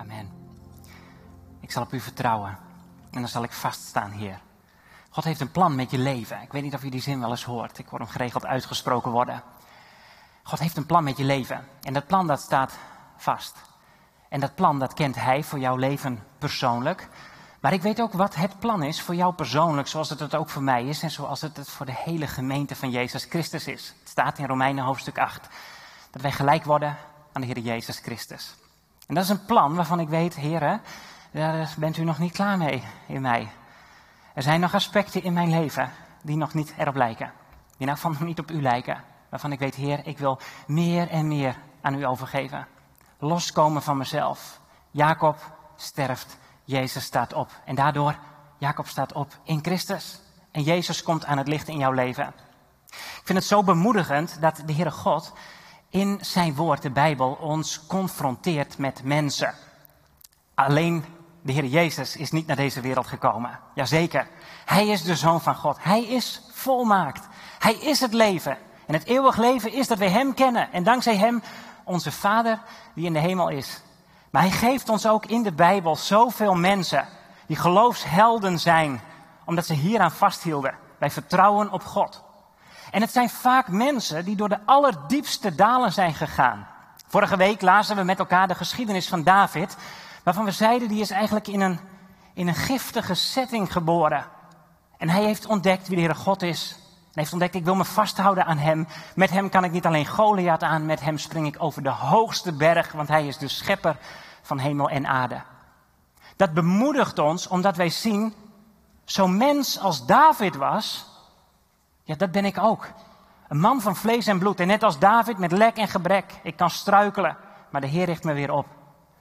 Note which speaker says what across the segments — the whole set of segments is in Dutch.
Speaker 1: Amen. Ik zal op u vertrouwen en dan zal ik vaststaan, Heer. God heeft een plan met je leven. Ik weet niet of je die zin wel eens hoort. Ik hoor hem geregeld uitgesproken worden. God heeft een plan met je leven. En dat plan dat staat vast. En dat plan dat kent Hij voor jouw leven persoonlijk. Maar ik weet ook wat het plan is voor jou persoonlijk, zoals het het ook voor mij is en zoals het het voor de hele gemeente van Jezus Christus is. Het staat in Romeinen hoofdstuk 8 dat wij gelijk worden aan de Heer Jezus Christus. En dat is een plan waarvan ik weet, heren, daar bent u nog niet klaar mee in mij. Er zijn nog aspecten in mijn leven die nog niet erop lijken. Die nou van niet op u lijken. Waarvan ik weet, Heer, ik wil meer en meer aan u overgeven. Loskomen van mezelf. Jacob sterft, Jezus staat op. En daardoor, Jacob staat op in Christus. En Jezus komt aan het licht in jouw leven. Ik vind het zo bemoedigend dat de Heere God in zijn woord, de Bijbel, ons confronteert met mensen. Alleen de Heer Jezus is niet naar deze wereld gekomen. Jazeker. Hij is de Zoon van God. Hij is volmaakt. Hij is het leven. En het eeuwig leven is dat wij Hem kennen. En dankzij Hem onze Vader die in de hemel is. Maar Hij geeft ons ook in de Bijbel zoveel mensen die geloofshelden zijn, omdat ze hieraan vasthielden. Wij vertrouwen op God. En het zijn vaak mensen die door de allerdiepste dalen zijn gegaan. Vorige week lazen we met elkaar de geschiedenis van David, waarvan we zeiden die is eigenlijk in een, in een giftige setting geboren. En hij heeft ontdekt wie de Heere God is. Hij heeft ontdekt, ik wil me vasthouden aan hem. Met hem kan ik niet alleen Goliath aan, met hem spring ik over de hoogste berg, want hij is de schepper van hemel en aarde. Dat bemoedigt ons omdat wij zien, zo'n mens als David was, ja, dat ben ik ook. Een man van vlees en bloed. En net als David met lek en gebrek. Ik kan struikelen, maar de Heer richt me weer op.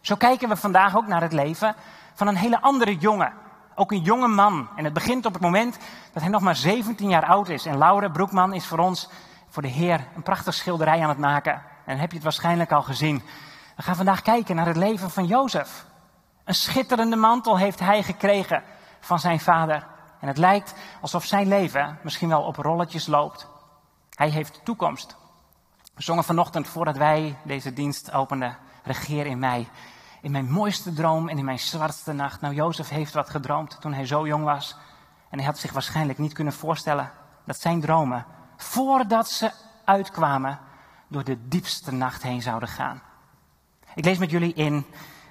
Speaker 1: Zo kijken we vandaag ook naar het leven van een hele andere jongen. Ook een jonge man. En het begint op het moment dat hij nog maar 17 jaar oud is. En Laura Broekman is voor ons, voor de Heer, een prachtig schilderij aan het maken. En heb je het waarschijnlijk al gezien. We gaan vandaag kijken naar het leven van Jozef. Een schitterende mantel heeft hij gekregen van zijn vader. En het lijkt alsof zijn leven misschien wel op rolletjes loopt. Hij heeft toekomst. We zongen vanochtend voordat wij deze dienst openden, regeer in mij. In mijn mooiste droom en in mijn zwartste nacht. Nou, Jozef heeft wat gedroomd toen hij zo jong was. En hij had zich waarschijnlijk niet kunnen voorstellen dat zijn dromen, voordat ze uitkwamen, door de diepste nacht heen zouden gaan. Ik lees met jullie in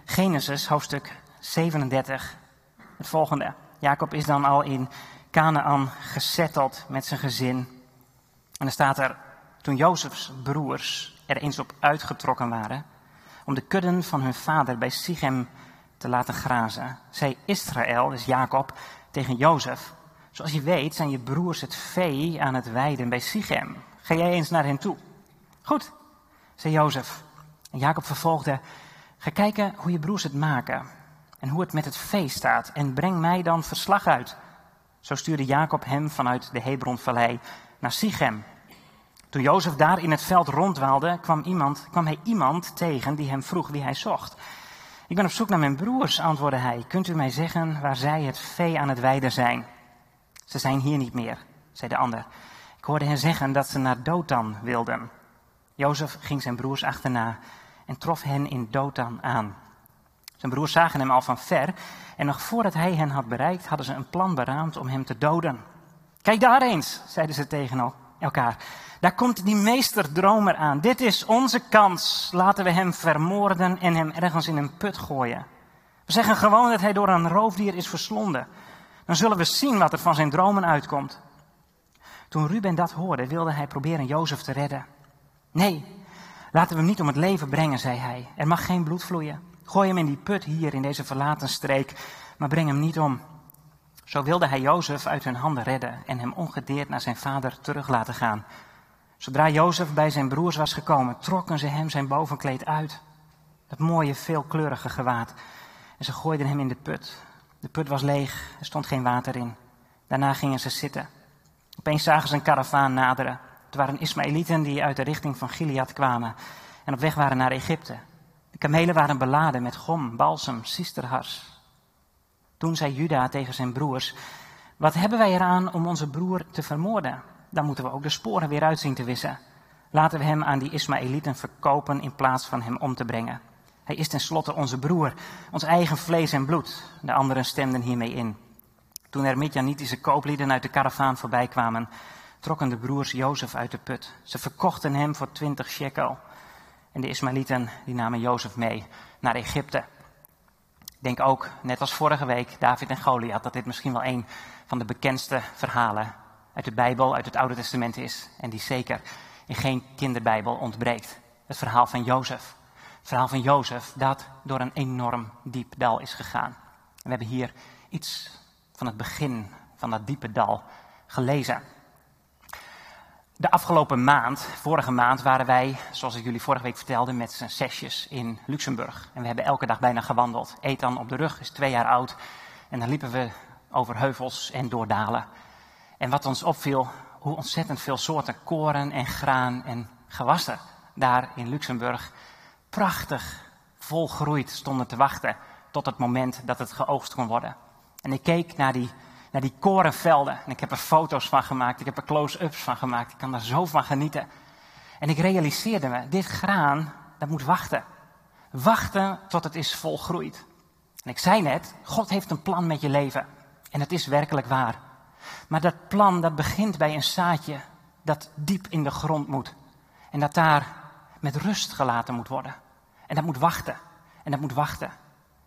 Speaker 1: Genesis hoofdstuk 37 het volgende. Jacob is dan al in Canaan gezetteld met zijn gezin. En dan staat er, toen Jozefs broers er eens op uitgetrokken waren, om de kudden van hun vader bij Sichem te laten grazen, zei Israël, dus Jacob, tegen Jozef, zoals je weet zijn je broers het vee aan het weiden bij Sichem. Ga jij eens naar hen toe? Goed, zei Jozef. En Jacob vervolgde, ga kijken hoe je broers het maken en hoe het met het vee staat en breng mij dan verslag uit. Zo stuurde Jacob hem vanuit de Hebronvallei naar Sichem. Toen Jozef daar in het veld rondwaalde, kwam, iemand, kwam hij iemand tegen die hem vroeg wie hij zocht. Ik ben op zoek naar mijn broers, antwoordde hij. Kunt u mij zeggen waar zij het vee aan het weiden zijn? Ze zijn hier niet meer, zei de ander. Ik hoorde hen zeggen dat ze naar Dothan wilden. Jozef ging zijn broers achterna en trof hen in Dothan aan. Zijn broers zagen hem al van ver en nog voordat hij hen had bereikt, hadden ze een plan beraamd om hem te doden. Kijk daar eens, zeiden ze tegen elkaar. Daar komt die meesterdromer aan. Dit is onze kans. Laten we hem vermoorden en hem ergens in een put gooien. We zeggen gewoon dat hij door een roofdier is verslonden. Dan zullen we zien wat er van zijn dromen uitkomt. Toen Ruben dat hoorde, wilde hij proberen Jozef te redden. Nee, laten we hem niet om het leven brengen, zei hij. Er mag geen bloed vloeien. Gooi hem in die put hier in deze verlaten streek, maar breng hem niet om. Zo wilde hij Jozef uit hun handen redden en hem ongedeerd naar zijn vader terug laten gaan. Zodra Jozef bij zijn broers was gekomen, trokken ze hem zijn bovenkleed uit. Dat mooie, veelkleurige gewaad. En ze gooiden hem in de put. De put was leeg, er stond geen water in. Daarna gingen ze zitten. Opeens zagen ze een karavaan naderen. Het waren Ismaëlieten die uit de richting van Gilead kwamen en op weg waren naar Egypte. De kamelen waren beladen met gom, balsem, sisterhars. Toen zei Juda tegen zijn broers: Wat hebben wij eraan om onze broer te vermoorden? Dan moeten we ook de sporen weer uitzien te wissen. Laten we hem aan die Ismaëlieten verkopen in plaats van hem om te brengen. Hij is tenslotte onze broer, ons eigen vlees en bloed. De anderen stemden hiermee in. Toen er Midjanitische kooplieden uit de karavaan voorbij kwamen, trokken de broers Jozef uit de put. Ze verkochten hem voor twintig shekel. En de Ismaëlieten die namen Jozef mee naar Egypte. Ik denk ook, net als vorige week, David en Goliath, dat dit misschien wel een van de bekendste verhalen uit de Bijbel, uit het Oude Testament is. En die zeker in geen kinderbijbel ontbreekt. Het verhaal van Jozef. Het verhaal van Jozef dat door een enorm diep dal is gegaan. En we hebben hier iets van het begin van dat diepe dal gelezen. De afgelopen maand, vorige maand, waren wij, zoals ik jullie vorige week vertelde, met z'n zesjes in Luxemburg. En we hebben elke dag bijna gewandeld. Ethan op de rug is twee jaar oud. En dan liepen we over heuvels en door dalen. En wat ons opviel, hoe ontzettend veel soorten koren en graan en gewassen daar in Luxemburg prachtig volgroeid stonden te wachten tot het moment dat het geoogst kon worden. En ik keek naar die, naar die korenvelden en ik heb er foto's van gemaakt, ik heb er close-ups van gemaakt, ik kan daar zo van genieten. En ik realiseerde me, dit graan, dat moet wachten. Wachten tot het is volgroeid. En ik zei net, God heeft een plan met je leven. En het is werkelijk waar. Maar dat plan, dat begint bij een zaadje dat diep in de grond moet. En dat daar met rust gelaten moet worden. En dat moet wachten. En dat moet wachten.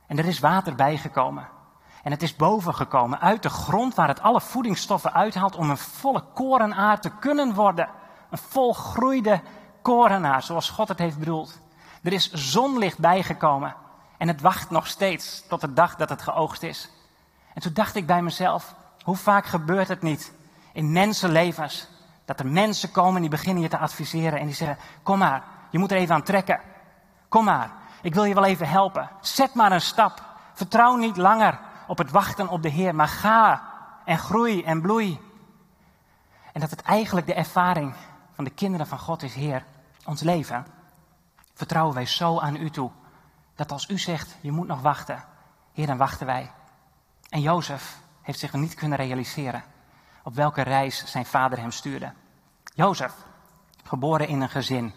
Speaker 1: En er is water bijgekomen. En het is bovengekomen uit de grond waar het alle voedingsstoffen uithaalt om een volle korenaar te kunnen worden. Een volgroeide korenaar, zoals God het heeft bedoeld. Er is zonlicht bijgekomen. En het wacht nog steeds tot de dag dat het geoogst is. En toen dacht ik bij mezelf, hoe vaak gebeurt het niet in mensenlevens dat er mensen komen die beginnen je te adviseren en die zeggen, kom maar, je moet er even aan trekken. Kom maar, ik wil je wel even helpen. Zet maar een stap. Vertrouw niet langer op het wachten op de Heer, maar ga en groei en bloei. En dat het eigenlijk de ervaring van de kinderen van God is, Heer, ons leven, vertrouwen wij zo aan U toe, dat als U zegt, je moet nog wachten, Heer, dan wachten wij. En Jozef heeft zich niet kunnen realiseren op welke reis zijn vader hem stuurde. Jozef, geboren in een gezin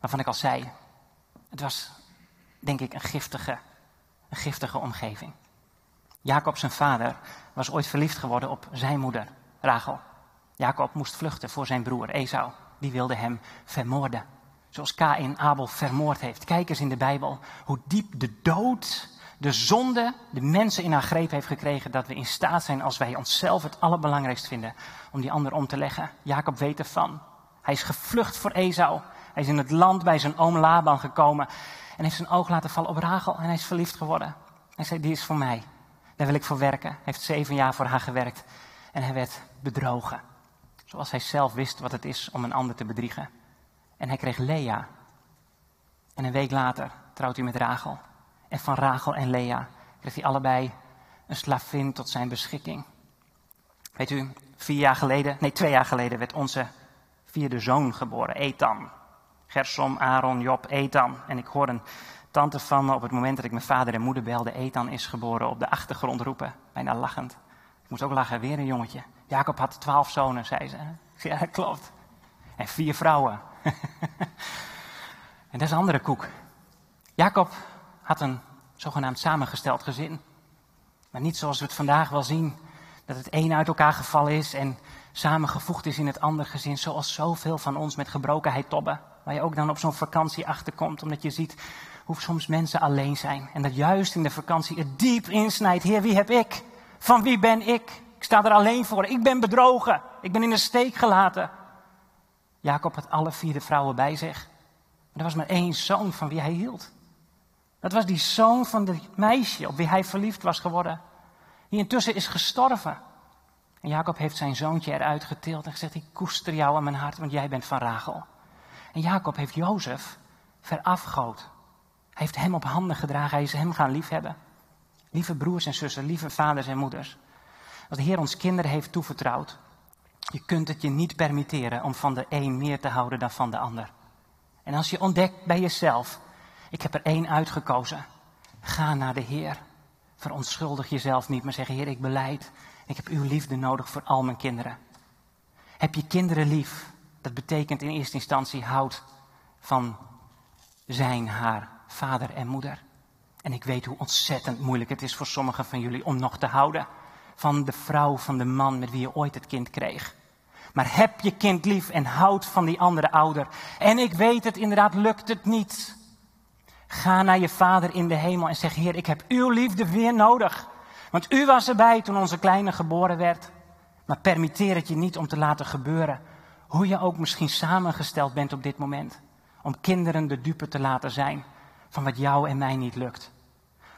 Speaker 1: waarvan ik al zei, het was denk ik een giftige, een giftige omgeving. Jacob, zijn vader, was ooit verliefd geworden op zijn moeder, Rachel. Jacob moest vluchten voor zijn broer Esau. Die wilde hem vermoorden. Zoals Kain Abel vermoord heeft. Kijk eens in de Bijbel hoe diep de dood, de zonde, de mensen in haar greep heeft gekregen. Dat we in staat zijn, als wij onszelf het allerbelangrijkst vinden, om die ander om te leggen. Jacob weet ervan. Hij is gevlucht voor Esau. Hij is in het land bij zijn oom Laban gekomen. En heeft zijn oog laten vallen op Rachel. En hij is verliefd geworden. Hij zei, die is voor mij. Daar wil ik voor werken. Hij heeft zeven jaar voor haar gewerkt. En hij werd bedrogen. Zoals hij zelf wist wat het is om een ander te bedriegen. En hij kreeg Lea. En een week later trouwt hij met Rachel. En van Rachel en Lea kreeg hij allebei een slavin tot zijn beschikking. Weet u, vier jaar geleden, nee twee jaar geleden werd onze vierde zoon geboren, Ethan. Gersom, Aaron, Job, Ethan. En ik hoorde een tante van me op het moment dat ik mijn vader en moeder belde. Ethan is geboren op de achtergrond roepen, bijna lachend. Ik moest ook lachen, weer een jongetje. Jacob had twaalf zonen, zei ze. Ja, dat klopt. En vier vrouwen. en dat is een andere koek. Jacob had een zogenaamd samengesteld gezin. Maar niet zoals we het vandaag wel zien, dat het een uit elkaar gevallen is en samengevoegd is in het andere gezin, zoals zoveel van ons met gebrokenheid tobben. Waar je ook dan op zo'n vakantie achterkomt, omdat je ziet hoe soms mensen alleen zijn. En dat juist in de vakantie het diep insnijdt. Heer, wie heb ik? Van wie ben ik? Ik sta er alleen voor. Ik ben bedrogen. Ik ben in de steek gelaten. Jacob had alle vier de vrouwen bij zich. Maar er was maar één zoon van wie hij hield. Dat was die zoon van het meisje op wie hij verliefd was geworden. Die intussen is gestorven. En Jacob heeft zijn zoontje eruit getild en gezegd: Ik koester jou aan mijn hart, want jij bent van Rachel. En Jacob heeft Jozef verafgood. Hij heeft hem op handen gedragen, hij is hem gaan liefhebben. Lieve broers en zussen, lieve vaders en moeders. Wat de Heer ons kinderen heeft toevertrouwd, je kunt het je niet permitteren om van de een meer te houden dan van de ander. En als je ontdekt bij jezelf, ik heb er één uitgekozen, ga naar de Heer. Verontschuldig jezelf niet, maar zeg Heer, ik beleid, ik heb uw liefde nodig voor al mijn kinderen. Heb je kinderen lief? Dat betekent in eerste instantie houd van zijn haar vader en moeder. En ik weet hoe ontzettend moeilijk het is voor sommigen van jullie om nog te houden van de vrouw, van de man met wie je ooit het kind kreeg. Maar heb je kind lief en houd van die andere ouder. En ik weet het, inderdaad lukt het niet. Ga naar je vader in de hemel en zeg, Heer, ik heb uw liefde weer nodig. Want u was erbij toen onze kleine geboren werd. Maar permitteer het je niet om te laten gebeuren. Hoe je ook misschien samengesteld bent op dit moment. Om kinderen de dupe te laten zijn van wat jou en mij niet lukt.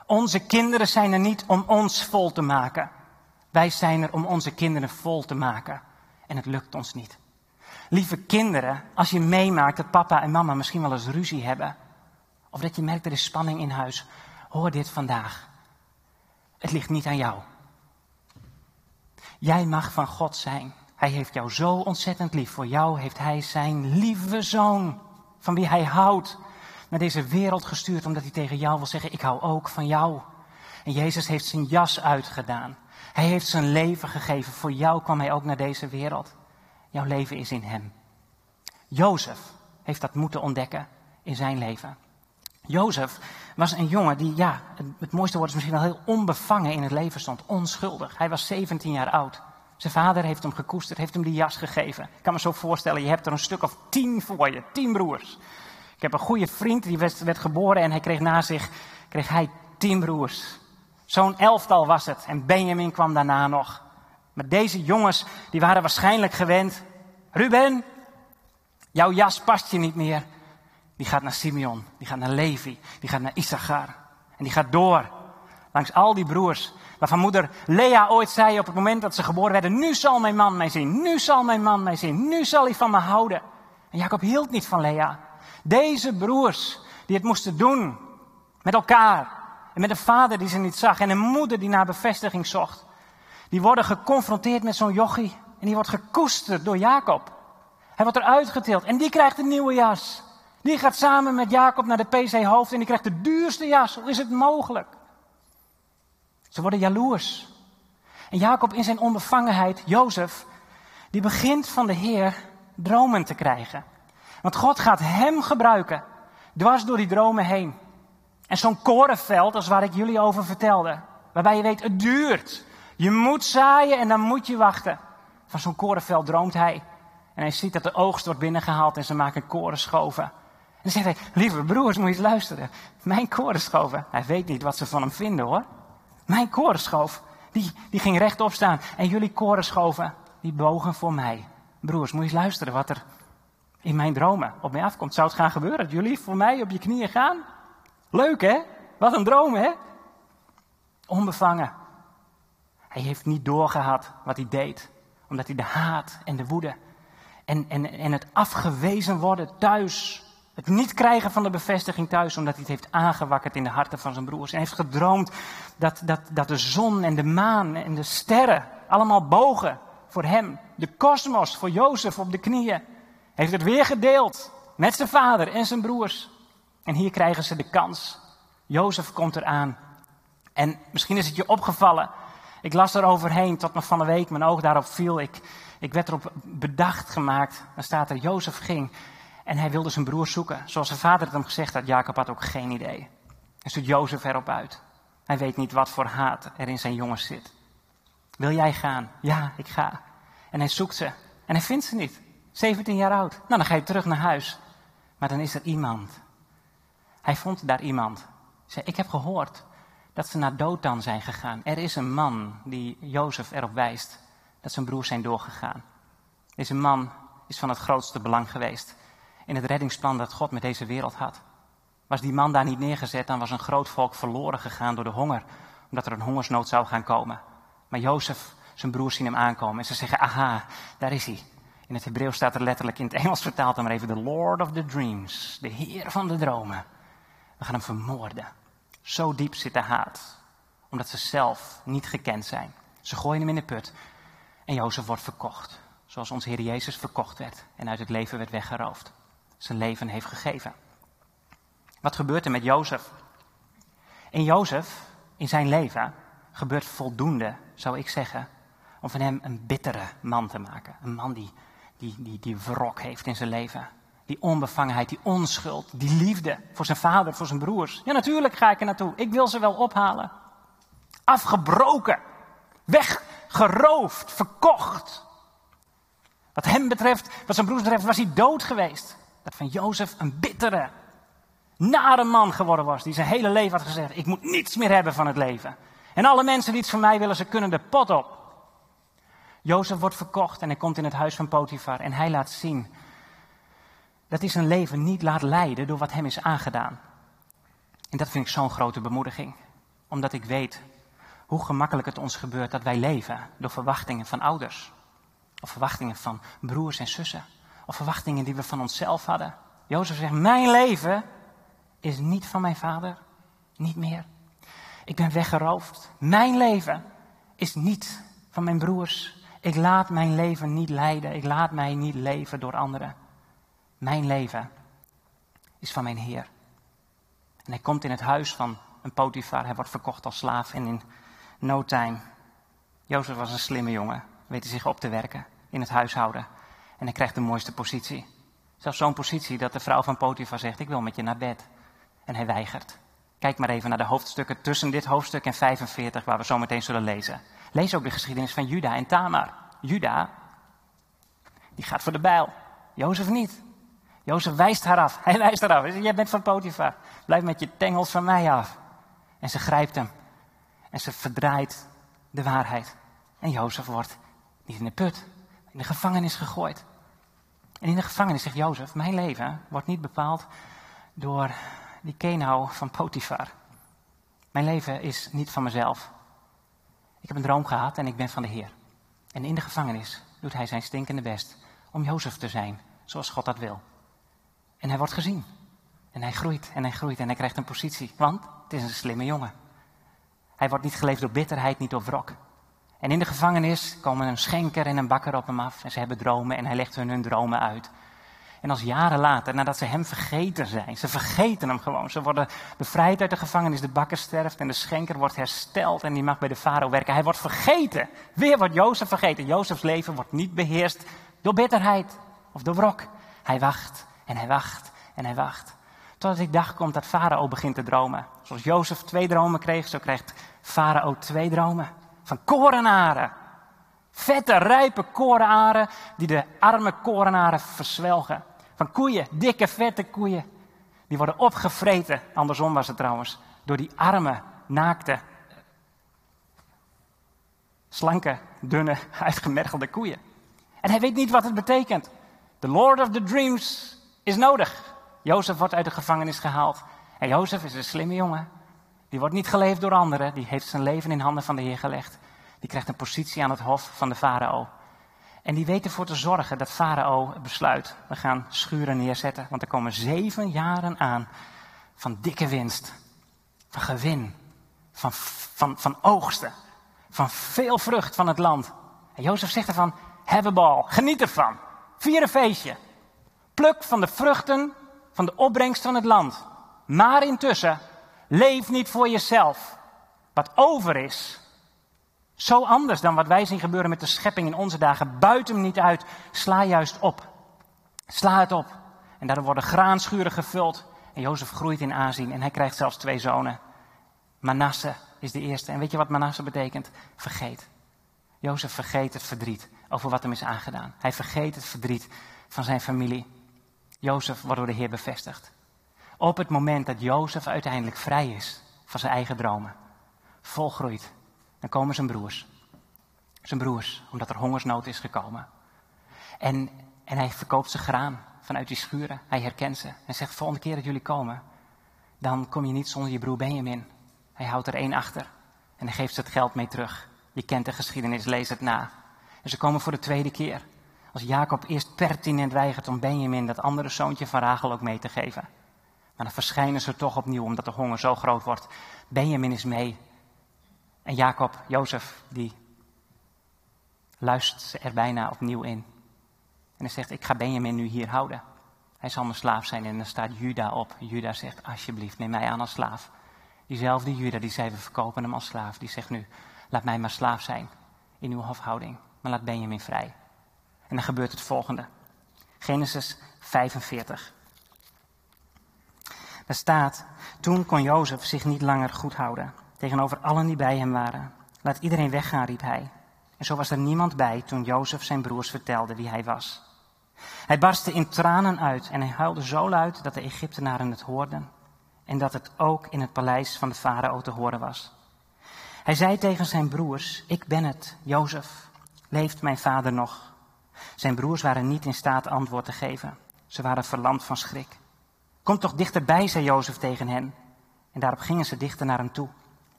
Speaker 1: Onze kinderen zijn er niet om ons vol te maken. Wij zijn er om onze kinderen vol te maken. En het lukt ons niet. Lieve kinderen, als je meemaakt dat papa en mama misschien wel eens ruzie hebben. Of dat je merkt er is spanning in huis. Hoor dit vandaag. Het ligt niet aan jou. Jij mag van God zijn. Hij heeft jou zo ontzettend lief. Voor jou heeft hij zijn lieve zoon, van wie hij houdt, naar deze wereld gestuurd omdat hij tegen jou wil zeggen, ik hou ook van jou. En Jezus heeft zijn jas uitgedaan. Hij heeft zijn leven gegeven. Voor jou kwam hij ook naar deze wereld. Jouw leven is in hem. Jozef heeft dat moeten ontdekken in zijn leven. Jozef was een jongen die, ja, het mooiste woord is misschien wel heel onbevangen in het leven stond. Onschuldig. Hij was 17 jaar oud. Zijn vader heeft hem gekoesterd, heeft hem die jas gegeven. Ik kan me zo voorstellen, je hebt er een stuk of tien voor je, tien broers. Ik heb een goede vriend, die werd, werd geboren en hij kreeg na zich, kreeg hij tien broers. Zo'n elftal was het. En Benjamin kwam daarna nog. Maar deze jongens, die waren waarschijnlijk gewend. Ruben, jouw jas past je niet meer. Die gaat naar Simeon, die gaat naar Levi, die gaat naar Issachar. En die gaat door langs al die broers. Waarvan moeder Lea ooit zei op het moment dat ze geboren werden: Nu zal mijn man mij zien, nu zal mijn man mij zien, nu zal hij van me houden. En Jacob hield niet van Lea. Deze broers die het moesten doen met elkaar. En met een vader die ze niet zag en een moeder die naar bevestiging zocht. Die worden geconfronteerd met zo'n jochie. En die wordt gekoesterd door Jacob. Hij wordt eruit getild en die krijgt een nieuwe jas. Die gaat samen met Jacob naar de PC Hoofd en die krijgt de duurste jas. Hoe is het mogelijk? Ze worden jaloers. En Jacob in zijn onbevangenheid, Jozef, die begint van de Heer dromen te krijgen. Want God gaat hem gebruiken, dwars door die dromen heen. En zo'n korenveld, als waar ik jullie over vertelde, waarbij je weet, het duurt. Je moet zaaien en dan moet je wachten. Van zo'n korenveld droomt hij. En hij ziet dat de oogst wordt binnengehaald en ze maken korenschoven. En dan zegt hij, lieve broers, moet je eens luisteren. Mijn korenschoven. Hij weet niet wat ze van hem vinden hoor. Mijn korenschoof, die, die ging rechtop staan. En jullie korenschoven, die bogen voor mij. Broers, moet je eens luisteren wat er in mijn dromen op mij afkomt. Zou het gaan gebeuren dat jullie voor mij op je knieën gaan? Leuk hè? Wat een droom hè? Onbevangen. Hij heeft niet doorgehad wat hij deed. Omdat hij de haat en de woede en, en, en het afgewezen worden thuis. Het niet krijgen van de bevestiging thuis, omdat hij het heeft aangewakkerd in de harten van zijn broers. Hij heeft gedroomd dat, dat, dat de zon en de maan en de sterren allemaal bogen voor hem. De kosmos voor Jozef op de knieën. Heeft het weer gedeeld met zijn vader en zijn broers. En hier krijgen ze de kans. Jozef komt eraan. En misschien is het je opgevallen. Ik las er overheen tot nog van de week mijn oog daarop viel. Ik, ik werd erop bedacht gemaakt. Dan staat er, Jozef ging en hij wilde zijn broer zoeken. Zoals zijn vader het hem gezegd had, Jacob had ook geen idee. En zoekt Jozef erop uit. Hij weet niet wat voor haat er in zijn jongens zit. Wil jij gaan? Ja, ik ga. En hij zoekt ze. En hij vindt ze niet. 17 jaar oud. Nou, dan ga je terug naar huis. Maar dan is er iemand hij vond daar iemand. Zei, ik heb gehoord dat ze naar Dothan zijn gegaan. Er is een man die Jozef erop wijst dat zijn broers zijn doorgegaan. Deze man is van het grootste belang geweest in het reddingsplan dat God met deze wereld had. Was die man daar niet neergezet, dan was een groot volk verloren gegaan door de honger, omdat er een hongersnood zou gaan komen. Maar Jozef, zijn broers zien hem aankomen en ze zeggen, aha, daar is hij. In het Hebreeuws staat er letterlijk, in het Engels vertaald dan maar even, the Lord of the Dreams, de Heer van de dromen. We gaan hem vermoorden. Zo diep zit de haat. Omdat ze zelf niet gekend zijn. Ze gooien hem in de put. En Jozef wordt verkocht. Zoals onze Heer Jezus verkocht werd. En uit het leven werd weggeroofd. Zijn leven heeft gegeven. Wat gebeurt er met Jozef? In Jozef, in zijn leven, gebeurt voldoende, zou ik zeggen, om van hem een bittere man te maken. Een man die, die, die, die wrok heeft in zijn leven. Die onbevangenheid, die onschuld, die liefde voor zijn vader, voor zijn broers. Ja, natuurlijk ga ik er naartoe. Ik wil ze wel ophalen. Afgebroken, weggeroofd, verkocht. Wat hem betreft, wat zijn broers betreft, was hij dood geweest. Dat van Jozef een bittere, nare man geworden was. Die zijn hele leven had gezegd, ik moet niets meer hebben van het leven. En alle mensen die iets van mij willen, ze kunnen de pot op. Jozef wordt verkocht en hij komt in het huis van Potifar. En hij laat zien dat hij zijn leven niet laat leiden door wat hem is aangedaan. En dat vind ik zo'n grote bemoediging. Omdat ik weet hoe gemakkelijk het ons gebeurt dat wij leven door verwachtingen van ouders. Of verwachtingen van broers en zussen. Of verwachtingen die we van onszelf hadden. Jozef zegt, mijn leven is niet van mijn vader. Niet meer. Ik ben weggeroofd. Mijn leven is niet van mijn broers. Ik laat mijn leven niet leiden. Ik laat mij niet leven door anderen. Mijn leven is van mijn Heer. En hij komt in het huis van een Potifar. Hij wordt verkocht als slaaf. En in no time. Jozef was een slimme jongen. Weet hij zich op te werken in het huishouden. En hij krijgt de mooiste positie. Zelfs zo'n positie dat de vrouw van Potifar zegt: Ik wil met je naar bed. En hij weigert. Kijk maar even naar de hoofdstukken tussen dit hoofdstuk en 45, waar we zo meteen zullen lezen. Lees ook de geschiedenis van Juda en Tamar. Juda, die gaat voor de bijl. Jozef niet. Jozef wijst haar af. Hij wijst haar af. Hij zegt, jij bent van Potifar. Blijf met je tengels van mij af. En ze grijpt hem. En ze verdraait de waarheid. En Jozef wordt niet in de put, in de gevangenis gegooid. En in de gevangenis zegt Jozef, mijn leven wordt niet bepaald door die kenau van Potifar. Mijn leven is niet van mezelf. Ik heb een droom gehad en ik ben van de Heer. En in de gevangenis doet hij zijn stinkende best om Jozef te zijn, zoals God dat wil. En hij wordt gezien. En hij groeit en hij groeit en hij krijgt een positie. Want het is een slimme jongen. Hij wordt niet geleefd door bitterheid, niet door wrok. En in de gevangenis komen een schenker en een bakker op hem af. En ze hebben dromen en hij legt hun hun dromen uit. En als jaren later, nadat ze hem vergeten zijn, ze vergeten hem gewoon. Ze worden bevrijd uit de gevangenis, de bakker sterft en de schenker wordt hersteld en die mag bij de farao werken. Hij wordt vergeten. Weer wordt Jozef vergeten. Jozefs leven wordt niet beheerst door bitterheid of door wrok. Hij wacht en hij wacht en hij wacht. Totdat die dag komt dat farao begint te dromen. Zoals Jozef twee dromen kreeg, zo krijgt farao twee dromen. Van korenaren. Vette, rijpe korenaren die de arme korenaren verzwelgen. Van koeien, dikke, vette koeien. Die worden opgevreten, andersom was het trouwens, door die arme, naakte, slanke, dunne, uitgemergelde koeien. En hij weet niet wat het betekent. The Lord of the Dreams is nodig. Jozef wordt uit de gevangenis gehaald. En Jozef is een slimme jongen. Die wordt niet geleefd door anderen. Die heeft zijn leven in handen van de Heer gelegd. Die krijgt een positie aan het hof van de farao. En die weet ervoor te zorgen dat farao besluit, we gaan schuren neerzetten. Want er komen zeven jaren aan van dikke winst, van gewin, van, van, van oogsten, van veel vrucht van het land. En Jozef zegt ervan, hebben bal, geniet ervan, vier een feestje. Pluk van de vruchten van de opbrengst van het land. Maar intussen, leef niet voor jezelf. Wat over is, zo anders dan wat wij zien gebeuren met de schepping in onze dagen. Buit hem niet uit. Sla juist op. Sla het op. En daardoor worden graanschuren gevuld. En Jozef groeit in aanzien en hij krijgt zelfs twee zonen. Manasse is de eerste. En weet je wat Manasse betekent? Vergeet. Jozef vergeet het verdriet over wat hem is aangedaan. Hij vergeet het verdriet van zijn familie. Jozef wordt door de Heer bevestigd. Op het moment dat Jozef uiteindelijk vrij is van zijn eigen dromen, volgroeit dan komen zijn broers. Zijn broers, omdat er hongersnood is gekomen. En, en hij verkoopt zijn graan vanuit die schuren. Hij herkent ze en zegt: Volgende keer dat jullie komen, dan kom je niet zonder je broer Benjamin. Hij houdt er één achter en hij geeft ze het geld mee terug. Je kent de geschiedenis, lees het na. En ze komen voor de tweede keer. Als Jacob eerst pertinent weigert om Benjamin, dat andere zoontje van Rachel, ook mee te geven. Maar dan verschijnen ze toch opnieuw, omdat de honger zo groot wordt. Benjamin is mee en Jacob, Jozef, die luistert er bijna opnieuw in. En hij zegt, ik ga Benjamin nu hier houden. Hij zal mijn slaaf zijn. En dan staat Juda op. Juda zegt, alsjeblieft, neem mij aan als slaaf. Diezelfde Juda die zei, we verkopen hem als slaaf. Die zegt nu, laat mij maar slaaf zijn in uw hofhouding. Maar laat Benjamin vrij. En dan gebeurt het volgende. Genesis 45. Er staat, toen kon Jozef zich niet langer goed houden tegenover allen die bij hem waren. Laat iedereen weggaan, riep hij. En zo was er niemand bij toen Jozef zijn broers vertelde wie hij was. Hij barstte in tranen uit en hij huilde zo luid dat de Egyptenaren het hoorden en dat het ook in het paleis van de farao te horen was. Hij zei tegen zijn broers, ik ben het, Jozef, leeft mijn vader nog? Zijn broers waren niet in staat antwoord te geven. Ze waren verlamd van schrik. Kom toch dichterbij, zei Jozef tegen hen. En daarop gingen ze dichter naar hem toe.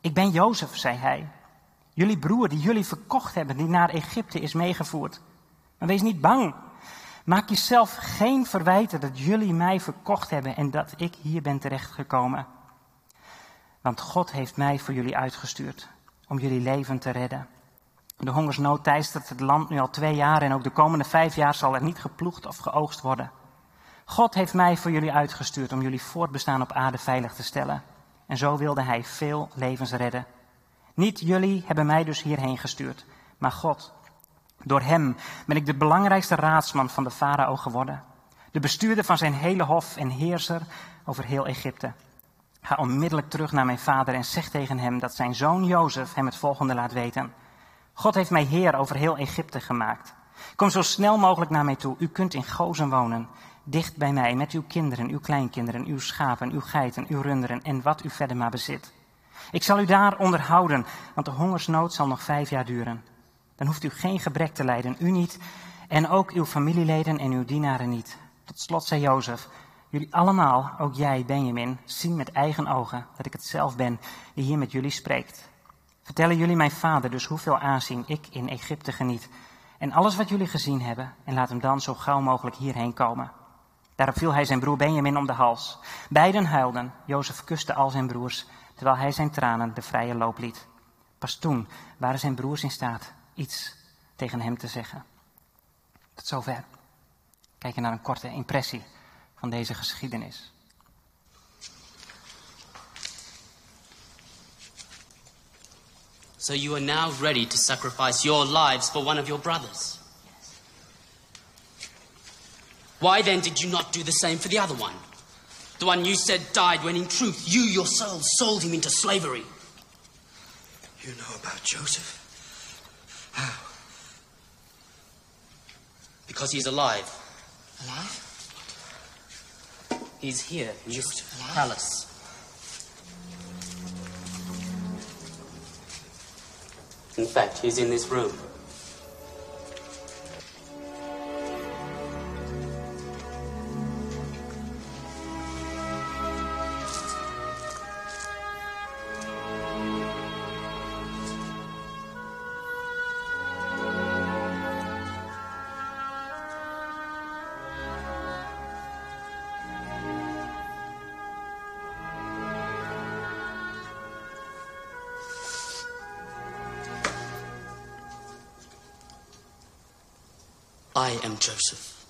Speaker 1: Ik ben Jozef, zei hij. Jullie broer die jullie verkocht hebben, die naar Egypte is meegevoerd. Maar wees niet bang. Maak jezelf geen verwijten dat jullie mij verkocht hebben en dat ik hier ben terechtgekomen. Want God heeft mij voor jullie uitgestuurd om jullie leven te redden. De hongersnood teistert het land nu al twee jaar en ook de komende vijf jaar zal er niet geploegd of geoogst worden. God heeft mij voor jullie uitgestuurd om jullie voortbestaan op aarde veilig te stellen. En zo wilde hij veel levens redden. Niet jullie hebben mij dus hierheen gestuurd, maar God. Door hem ben ik de belangrijkste raadsman van de farao geworden. De bestuurder van zijn hele hof en heerser over heel Egypte. Ga onmiddellijk terug naar mijn vader en zeg tegen hem dat zijn zoon Jozef hem het volgende laat weten. God heeft mij heer over heel Egypte gemaakt. Kom zo snel mogelijk naar mij toe. U kunt in Gozen wonen, dicht bij mij, met uw kinderen, uw kleinkinderen, uw schapen, uw geiten, uw runderen en wat u verder maar bezit. Ik zal u daar onderhouden, want de hongersnood zal nog vijf jaar duren. Dan hoeft u geen gebrek te lijden, u niet, en ook uw familieleden en uw dienaren niet. Tot slot zei Jozef, jullie allemaal, ook jij, Benjamin, zien met eigen ogen dat ik het zelf ben die hier met jullie spreekt. Vertellen jullie mijn vader dus hoeveel aanzien ik in Egypte geniet en alles wat jullie gezien hebben en laat hem dan zo gauw mogelijk hierheen komen. Daarop viel hij zijn broer Benjamin om de hals. Beiden huilden. Jozef kuste al zijn broers, terwijl hij zijn tranen de vrije loop liet. Pas toen waren zijn broers in staat iets tegen hem te zeggen. Tot zover. Kijken naar een korte impressie van deze geschiedenis.
Speaker 2: So you are now ready to sacrifice your lives for one of your brothers. Why then did you not do the same for the other one? The one you said died when in truth you yourselves sold him into slavery.
Speaker 3: You know about Joseph? How?
Speaker 2: Because he's alive.
Speaker 3: Alive?
Speaker 2: He's here in this
Speaker 3: alive?
Speaker 2: palace. In fact, he's in this room. Joseph.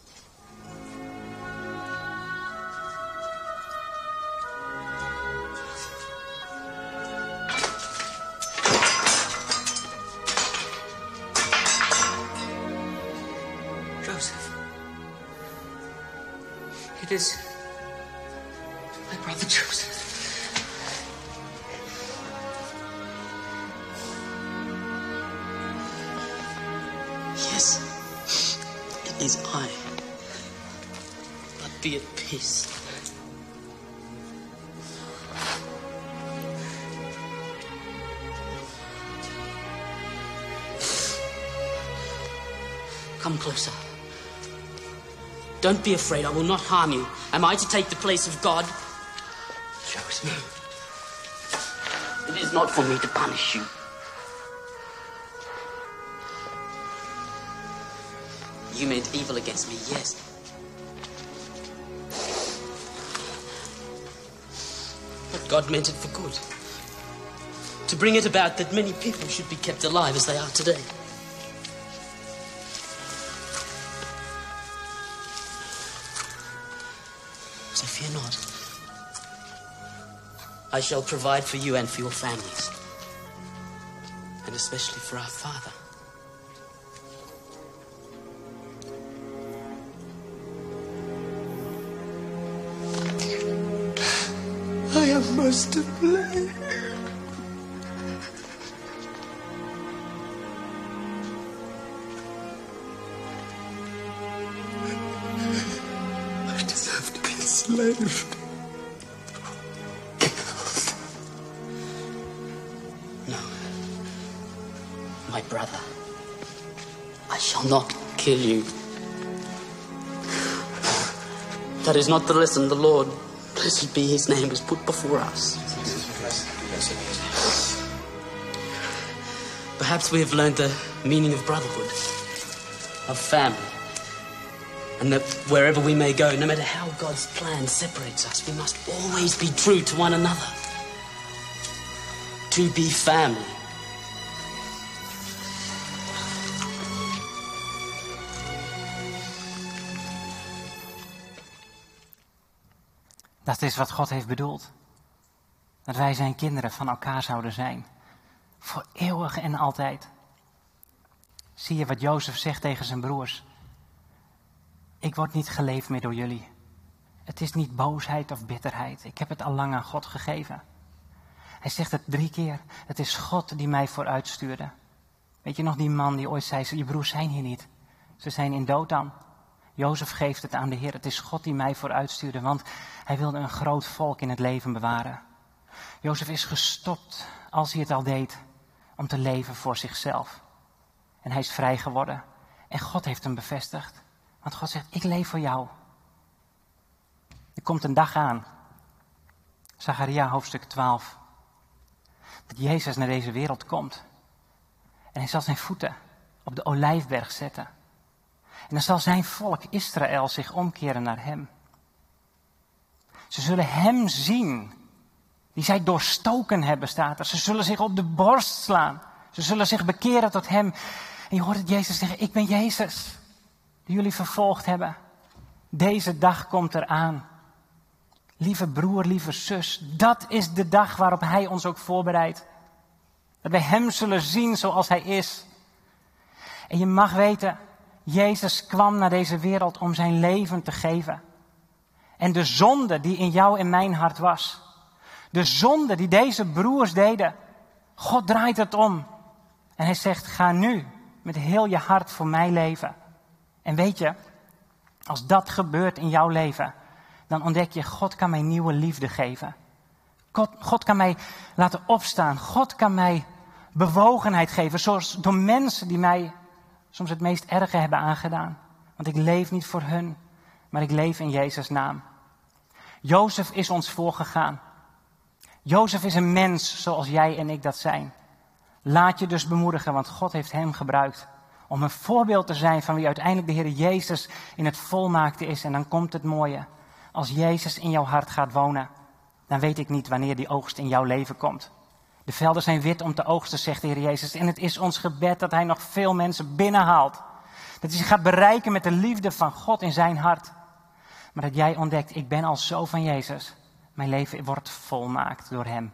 Speaker 3: Joseph. It is my brother Joseph.
Speaker 2: Is I. But be at peace. Come closer. Don't be afraid, I will not harm you. Am I to take the place of God?
Speaker 3: Joseph.
Speaker 2: It is not for me to punish you. You meant evil against me, yes. But God meant it for good. To bring it about that many people should be kept alive as they are today. So fear not. I shall provide for you and for your families. And especially for our father.
Speaker 3: I must have played. I deserve to be enslaved. Killed.
Speaker 2: No. My brother. I shall not kill you. That is not the lesson the Lord, blessed be his name, has put before us. Perhaps we have learned the meaning of brotherhood, of family, and that wherever we may go, no matter how God's plan separates us, we must always be true to one another. To be family.
Speaker 1: Dat is wat God heeft bedoeld. Dat wij zijn kinderen van elkaar zouden zijn. Voor eeuwig en altijd. Zie je wat Jozef zegt tegen zijn broers? Ik word niet geleefd meer door jullie. Het is niet boosheid of bitterheid. Ik heb het al lang aan God gegeven. Hij zegt het drie keer. Het is God die mij vooruit stuurde. Weet je nog die man die ooit zei, je broers zijn hier niet. Ze zijn in Dothan. Jozef geeft het aan de Heer. Het is God die mij vooruit stuurde, want hij wilde een groot volk in het leven bewaren. Jozef is gestopt, als hij het al deed, om te leven voor zichzelf. En hij is vrij geworden. En God heeft hem bevestigd. Want God zegt, ik leef voor jou. Er komt een dag aan. Zacharia hoofdstuk 12. Dat Jezus naar deze wereld komt. En hij zal zijn voeten op de olijfberg zetten. En dan zal zijn volk Israël zich omkeren naar hem. Ze zullen hem zien, die zij doorstoken hebben, staat er. Ze zullen zich op de borst slaan. Ze zullen zich bekeren tot hem. En je hoort het Jezus zeggen, ik ben Jezus, die jullie vervolgd hebben. Deze dag komt eraan. Lieve broer, lieve zus, dat is de dag waarop Hij ons ook voorbereidt. Dat wij Hem zullen zien zoals Hij is. En je mag weten, Jezus kwam naar deze wereld om zijn leven te geven. En de zonde die in jou en mijn hart was, de zonde die deze broers deden, God draait het om. En hij zegt, ga nu met heel je hart voor mij leven. En weet je, als dat gebeurt in jouw leven, dan ontdek je, God kan mij nieuwe liefde geven. God, God kan mij laten opstaan. God kan mij bewogenheid geven, zoals door mensen die mij soms het meest erge hebben aangedaan. Want ik leef niet voor hun, maar ik leef in Jezus' naam. Jozef is ons voorgegaan. Jozef is een mens zoals jij en ik dat zijn. Laat je dus bemoedigen, want God heeft hem gebruikt om een voorbeeld te zijn van wie uiteindelijk de Heer Jezus in het volmaakte is. En dan komt het mooie. Als Jezus in jouw hart gaat wonen, dan weet ik niet wanneer die oogst in jouw leven komt. De velden zijn wit om te oogsten, zegt de Heer Jezus. En het is ons gebed dat Hij nog veel mensen binnenhaalt. Dat hij zich gaat bereiken met de liefde van God in zijn hart. Maar dat jij ontdekt, ik ben al zo van Jezus. Mijn leven wordt volmaakt door Hem.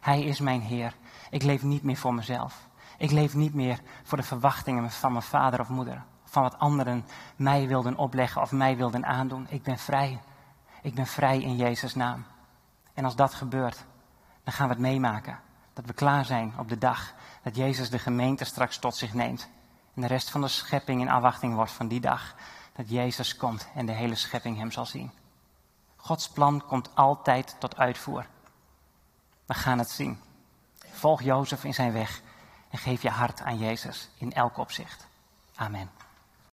Speaker 1: Hij is mijn Heer. Ik leef niet meer voor mezelf. Ik leef niet meer voor de verwachtingen van mijn vader of moeder. Van wat anderen mij wilden opleggen of mij wilden aandoen. Ik ben vrij. Ik ben vrij in Jezus' naam. En als dat gebeurt, dan gaan we het meemaken. Dat we klaar zijn op de dag dat Jezus de gemeente straks tot zich neemt. En de rest van de schepping in afwachting wordt van die dag dat Jezus komt en de hele schepping hem zal zien. Gods plan komt altijd tot uitvoer. We gaan het zien. Volg Jozef in zijn weg en geef je hart aan Jezus in elk opzicht. Amen.